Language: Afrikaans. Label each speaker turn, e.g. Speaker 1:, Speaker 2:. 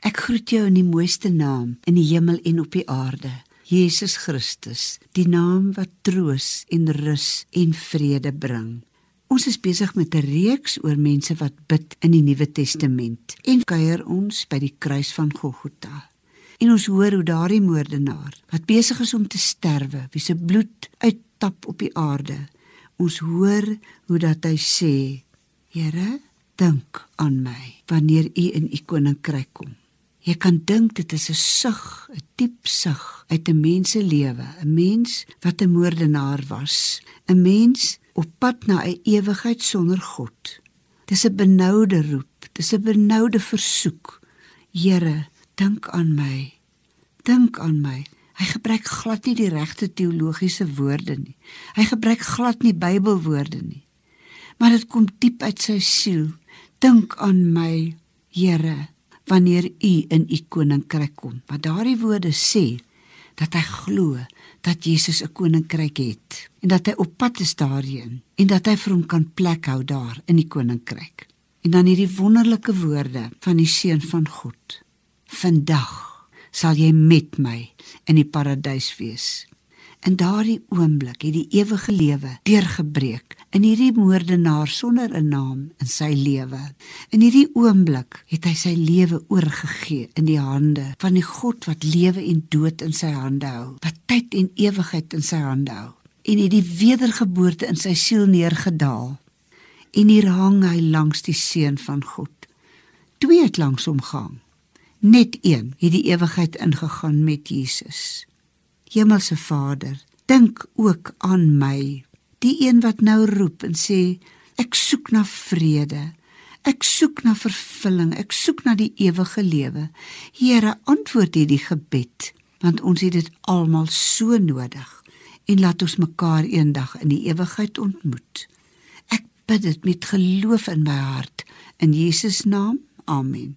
Speaker 1: Ek groet jou in die mooiste naam in die hemel en op die aarde. Jesus Christus, die naam wat troos en rus en vrede bring. Ons is besig met 'n reeks oor mense wat bid in die Nuwe Testament en kuier ons by die kruis van Golgotha. En ons hoor hoe daardie moordenaar wat besig is om te sterwe, wie se bloed uittap op die aarde. Ons hoor hoe dat hy sê: Here, dink aan my wanneer u in u koninkryk kom. Jy kan dink dit is 'n sug, 'n diep sug uit 'n mens se lewe, 'n mens wat 'n moordenaar was, 'n mens op pad na 'n ewigheid sonder God. Dis 'n benoude roep, dis 'n benoude versoek. Here, dink aan my. Dink aan my. Hy gebruik glad nie die regte teologiese woorde nie. Hy gebruik glad nie Bybelwoorde nie. Maar dit kom diep uit sy siel. Dink aan my, Here, wanneer U in U koninkryk kom. Wat daardie woorde sê dat hy glo dat Jesus 'n koninkryk het en dat hy op pad is daarheen en dat hy vir hom kan plek hou daar in die koninkryk. En dan hierdie wonderlike woorde van die seun van God. Vandag sal jy met my in die paradys wees. In daardie oomblik het die ewige lewe deurgebreek in hierdie moordenaar sonder 'n naam in sy lewe. In hierdie oomblik het hy sy lewe oorgegee in die hande van die God wat lewe en dood in sy hande hou, wat tyd en ewigheid in sy hande hou. En het die wedergeboorte in sy siel neergedaal. En hier hang hy langs die seun van God. Twee het langs hom gehang. Net een het die ewigheid ingegaan met Jesus. Hemelse Vader, dink ook aan my, die een wat nou roep en sê ek soek na vrede. Ek soek na vervulling, ek soek na die ewige lewe. Here, antwoord hierdie gebed, want ons het dit almal so nodig. En laat ons mekaar eendag in die ewigheid ontmoet. Ek bid dit met geloof in my hart in Jesus naam. Amen.